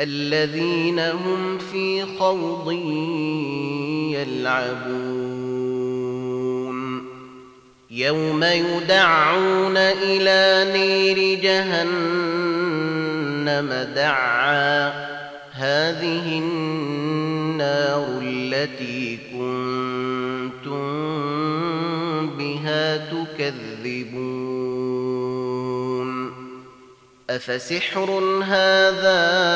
الذين هم في خوض يلعبون. يوم يدعون إلى نير جهنم دعا. هذه النار التي كنتم بها تكذبون. أفسحر هذا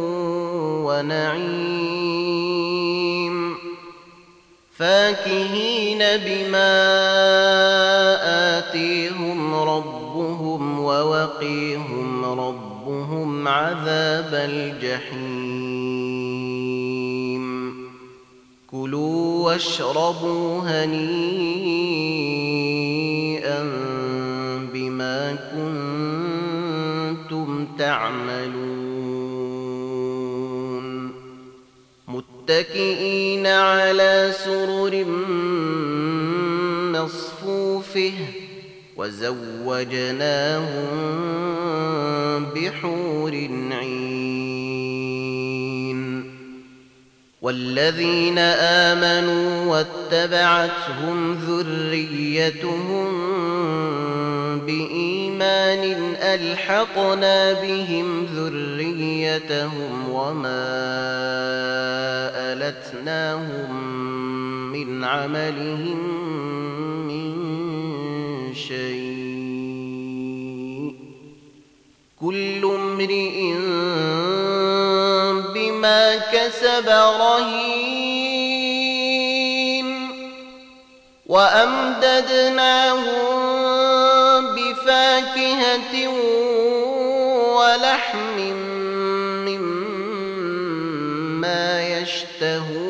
ونعيم. فاكهين بما آتيهم ربهم ووقيهم ربهم عذاب الجحيم. كلوا واشربوا هنيئا بما كنتم تعملون. متكئين على سرر مصفوفة وزوجناهم بحور عين. والذين آمنوا واتبعتهم ذريتهم بإيمان ألحقنا بهم ذريتهم وما ألتناهم من عملهم من شيء كل امرئ بما كسب رهين وأمددناهم بفاكهة ولحم مما يشتهون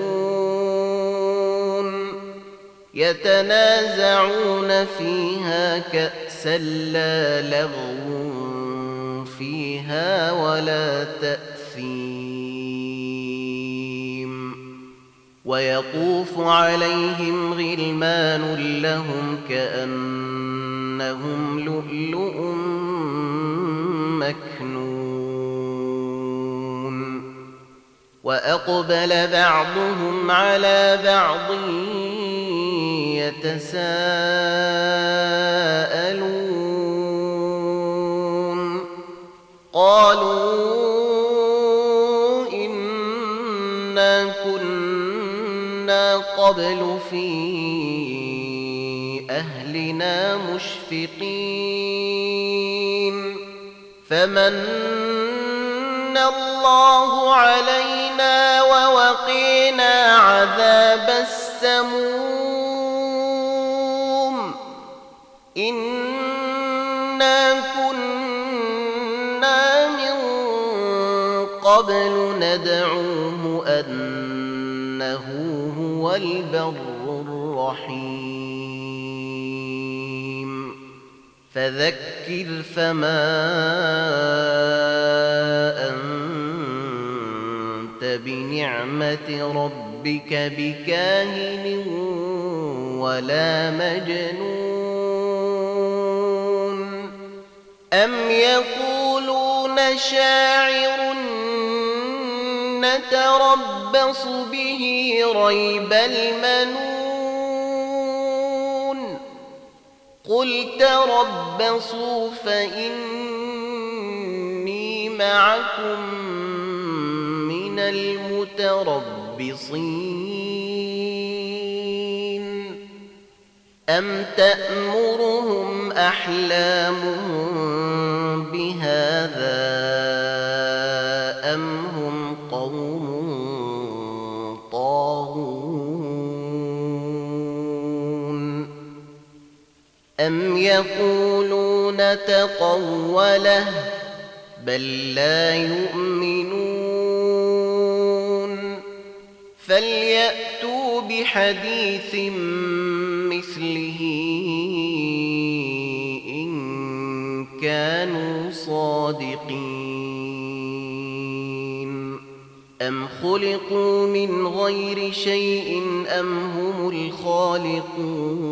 يتنازعون فيها كأسا لا لغو فيها ولا تأثيم ويطوف عليهم غلمان لهم كأنهم لؤلؤ مكنون. وأقبل بعضهم على بعض يتساءلون. قبل في أهلنا مشفقين. فمن الله علينا ووقينا عذاب السموم. إنا كنا من قبل ندعوه أنه هو البر الرحيم رحيم فذكر فما أنت بنعمة ربك بكاهن ولا مجنون أم يقولون شاعر نتربص به ريب المنون. قل تربصوا فإني معكم من المتربصين. أم تأمرهم أحلامهم بهذا؟ أم يقولون تقوله بل لا يؤمنون فليأتوا بحديث مثله إن كانوا صادقين أم خلقوا من غير شيء أم هم الخالقون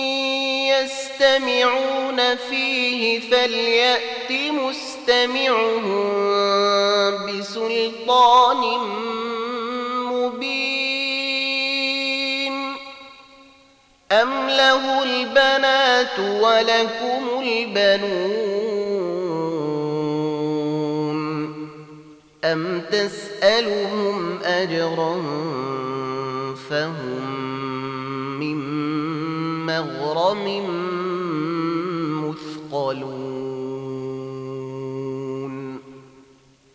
يستمعون فيه فليأت مستمعهم بسلطان مبين. أم له البنات ولكم البنون؟ أم تسألهم أجرا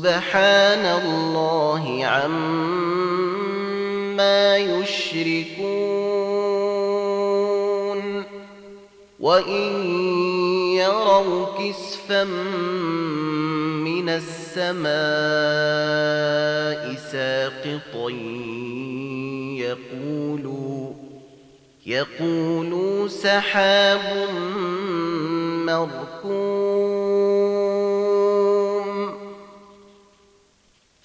سبحان الله عما يشركون وإن يروا كسفا من السماء ساقطا يقولوا يقولوا سحاب مركوم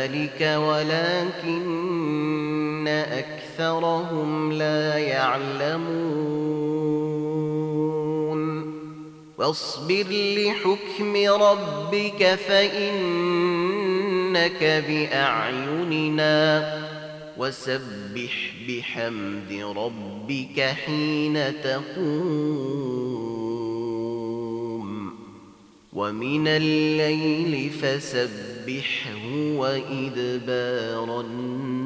ذلك ولكن أكثرهم لا يعلمون. واصبر لحكم ربك فإنك بأعيننا. وسبح بحمد ربك حين تقوم. ومن الليل فسبحه وإدبار النار.